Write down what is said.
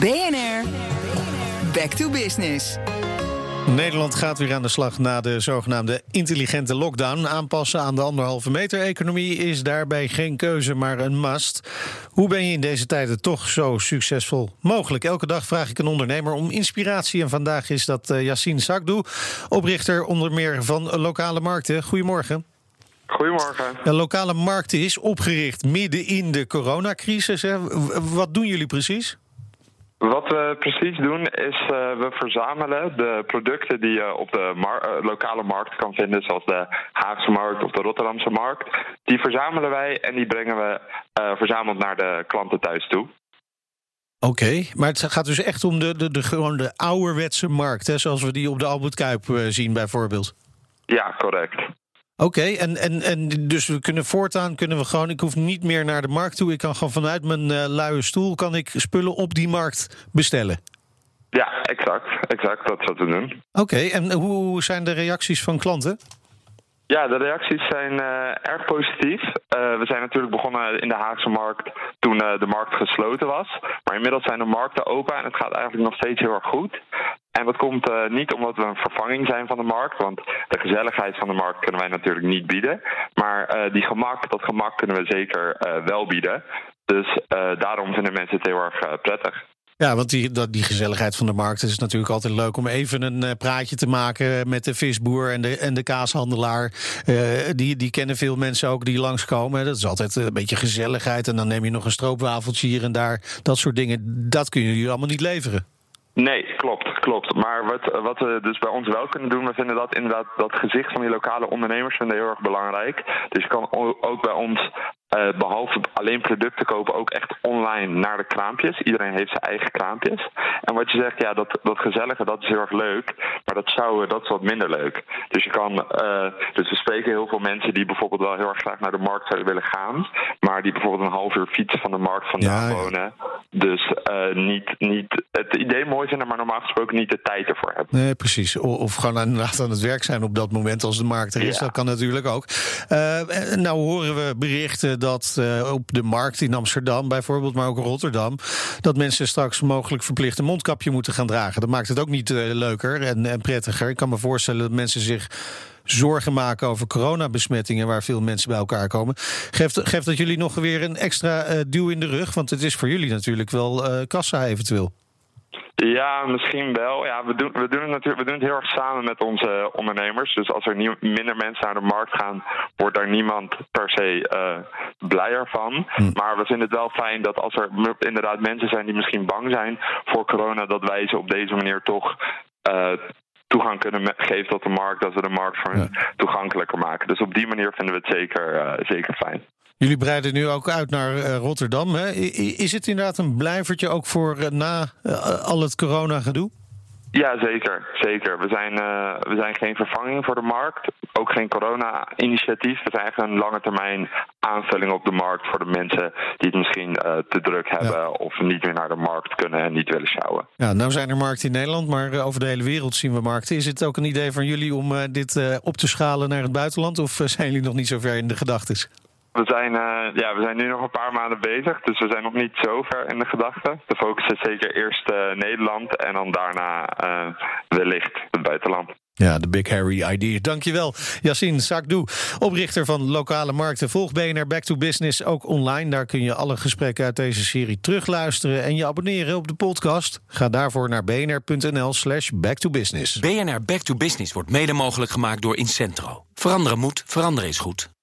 BNR, back to business. Nederland gaat weer aan de slag na de zogenaamde intelligente lockdown. Aanpassen aan de anderhalve meter economie is daarbij geen keuze, maar een must. Hoe ben je in deze tijden toch zo succesvol mogelijk? Elke dag vraag ik een ondernemer om inspiratie. En vandaag is dat uh, Yassine Sakdou, oprichter onder meer van Lokale Markten. Goedemorgen. Goedemorgen. De lokale markt is opgericht midden in de coronacrisis. Hè. Wat doen jullie precies? Wat we precies doen is uh, we verzamelen de producten die je op de mar uh, lokale markt kan vinden, zoals de Haagse markt of de Rotterdamse markt. Die verzamelen wij en die brengen we uh, verzameld naar de klanten thuis toe. Oké, okay, maar het gaat dus echt om de, de, de, gewoon de ouderwetse markt, hè, zoals we die op de Albert Kuip zien bijvoorbeeld. Ja, correct. Oké, okay, en, en, en dus we kunnen voortaan kunnen we gewoon. Ik hoef niet meer naar de markt toe. Ik kan gewoon vanuit mijn uh, luie stoel kan ik spullen op die markt bestellen. Ja, exact. Exact, dat is wat we doen. Oké, okay, en hoe zijn de reacties van klanten? Ja, de reacties zijn uh, erg positief. Uh, we zijn natuurlijk begonnen in de Haagse markt toen uh, de markt gesloten was. Maar inmiddels zijn de markten open en het gaat eigenlijk nog steeds heel erg goed. En dat komt niet omdat we een vervanging zijn van de markt, want de gezelligheid van de markt kunnen wij natuurlijk niet bieden. Maar die gemak, dat gemak kunnen we zeker wel bieden. Dus daarom vinden mensen het heel erg prettig. Ja, want die, die gezelligheid van de markt is natuurlijk altijd leuk om even een praatje te maken met de visboer en de, en de kaashandelaar. Die, die kennen veel mensen ook die langskomen. Dat is altijd een beetje gezelligheid. En dan neem je nog een stroopwafeltje hier en daar. Dat soort dingen. Dat kunnen jullie allemaal niet leveren. Nee, klopt, klopt. Maar wat, wat we dus bij ons wel kunnen doen, we vinden dat inderdaad dat gezicht van die lokale ondernemers vinden heel erg belangrijk. Dus je kan ook bij ons uh, behalve alleen producten kopen, ook echt online naar de kraampjes. Iedereen heeft zijn eigen kraampjes. En wat je zegt, ja, dat, dat gezellige, dat is heel erg leuk. Maar dat zou, dat is wat minder leuk. Dus je kan, uh, dus we spreken heel veel mensen die bijvoorbeeld wel heel erg graag naar de markt zouden willen gaan. Maar die bijvoorbeeld een half uur fietsen van de markt vandaan ja, wonen. Dus uh, niet, niet het idee mooi vinden, maar normaal gesproken niet de tijd ervoor hebben. Nee, precies. Of gewoon inderdaad aan het werk zijn op dat moment als de markt er is. Ja. Dat kan natuurlijk ook. nou horen we berichten dat uh, op de markt in Amsterdam bijvoorbeeld, maar ook Rotterdam, dat mensen straks mogelijk verplicht een mondkapje moeten gaan dragen. Dat maakt het ook niet leuker en, en prettiger. Ik kan me voorstellen dat mensen zich zorgen maken over coronabesmettingen, waar veel mensen bij elkaar komen. Geeft, geeft dat jullie nog weer een extra uh, duw in de rug? Want het is voor jullie natuurlijk wel uh, kassa eventueel. Ja, misschien wel. Ja, we, doen, we, doen het natuurlijk, we doen het heel erg samen met onze ondernemers. Dus als er minder mensen naar de markt gaan, wordt daar niemand per se uh, blijer van. Hm. Maar we vinden het wel fijn dat als er inderdaad mensen zijn die misschien bang zijn voor corona, dat wij ze op deze manier toch uh, toegang kunnen geven tot de markt, dat we de markt voor hen ja. toegankelijker maken. Dus op die manier vinden we het zeker, uh, zeker fijn. Jullie breiden nu ook uit naar uh, Rotterdam. Hè? Is het inderdaad een blijvertje ook voor uh, na al het corona-gedoe? Ja, zeker. zeker. We, zijn, we zijn geen vervanging voor de markt. Ook geen corona-initiatief. We zijn eigenlijk een lange termijn aanvulling op de markt voor de mensen die het misschien te druk hebben ja. of niet meer naar de markt kunnen en niet willen sjouwen. Ja, nou zijn er markten in Nederland, maar over de hele wereld zien we markten. Is het ook een idee van jullie om dit op te schalen naar het buitenland? Of zijn jullie nog niet zo ver in de gedachtes? We zijn, uh, ja, we zijn nu nog een paar maanden bezig, dus we zijn nog niet zo ver in de gedachten. De focus is zeker eerst uh, Nederland en dan daarna uh, wellicht het buitenland. Ja, de Big Harry ID. Dankjewel, Yassine Sakdou, oprichter van Lokale Markten. Volg BNR Back to Business ook online. Daar kun je alle gesprekken uit deze serie terugluisteren en je abonneren op de podcast. Ga daarvoor naar bnr.nl slash back to business. BNR Back to Business wordt mede mogelijk gemaakt door Incentro. Veranderen moet, veranderen is goed.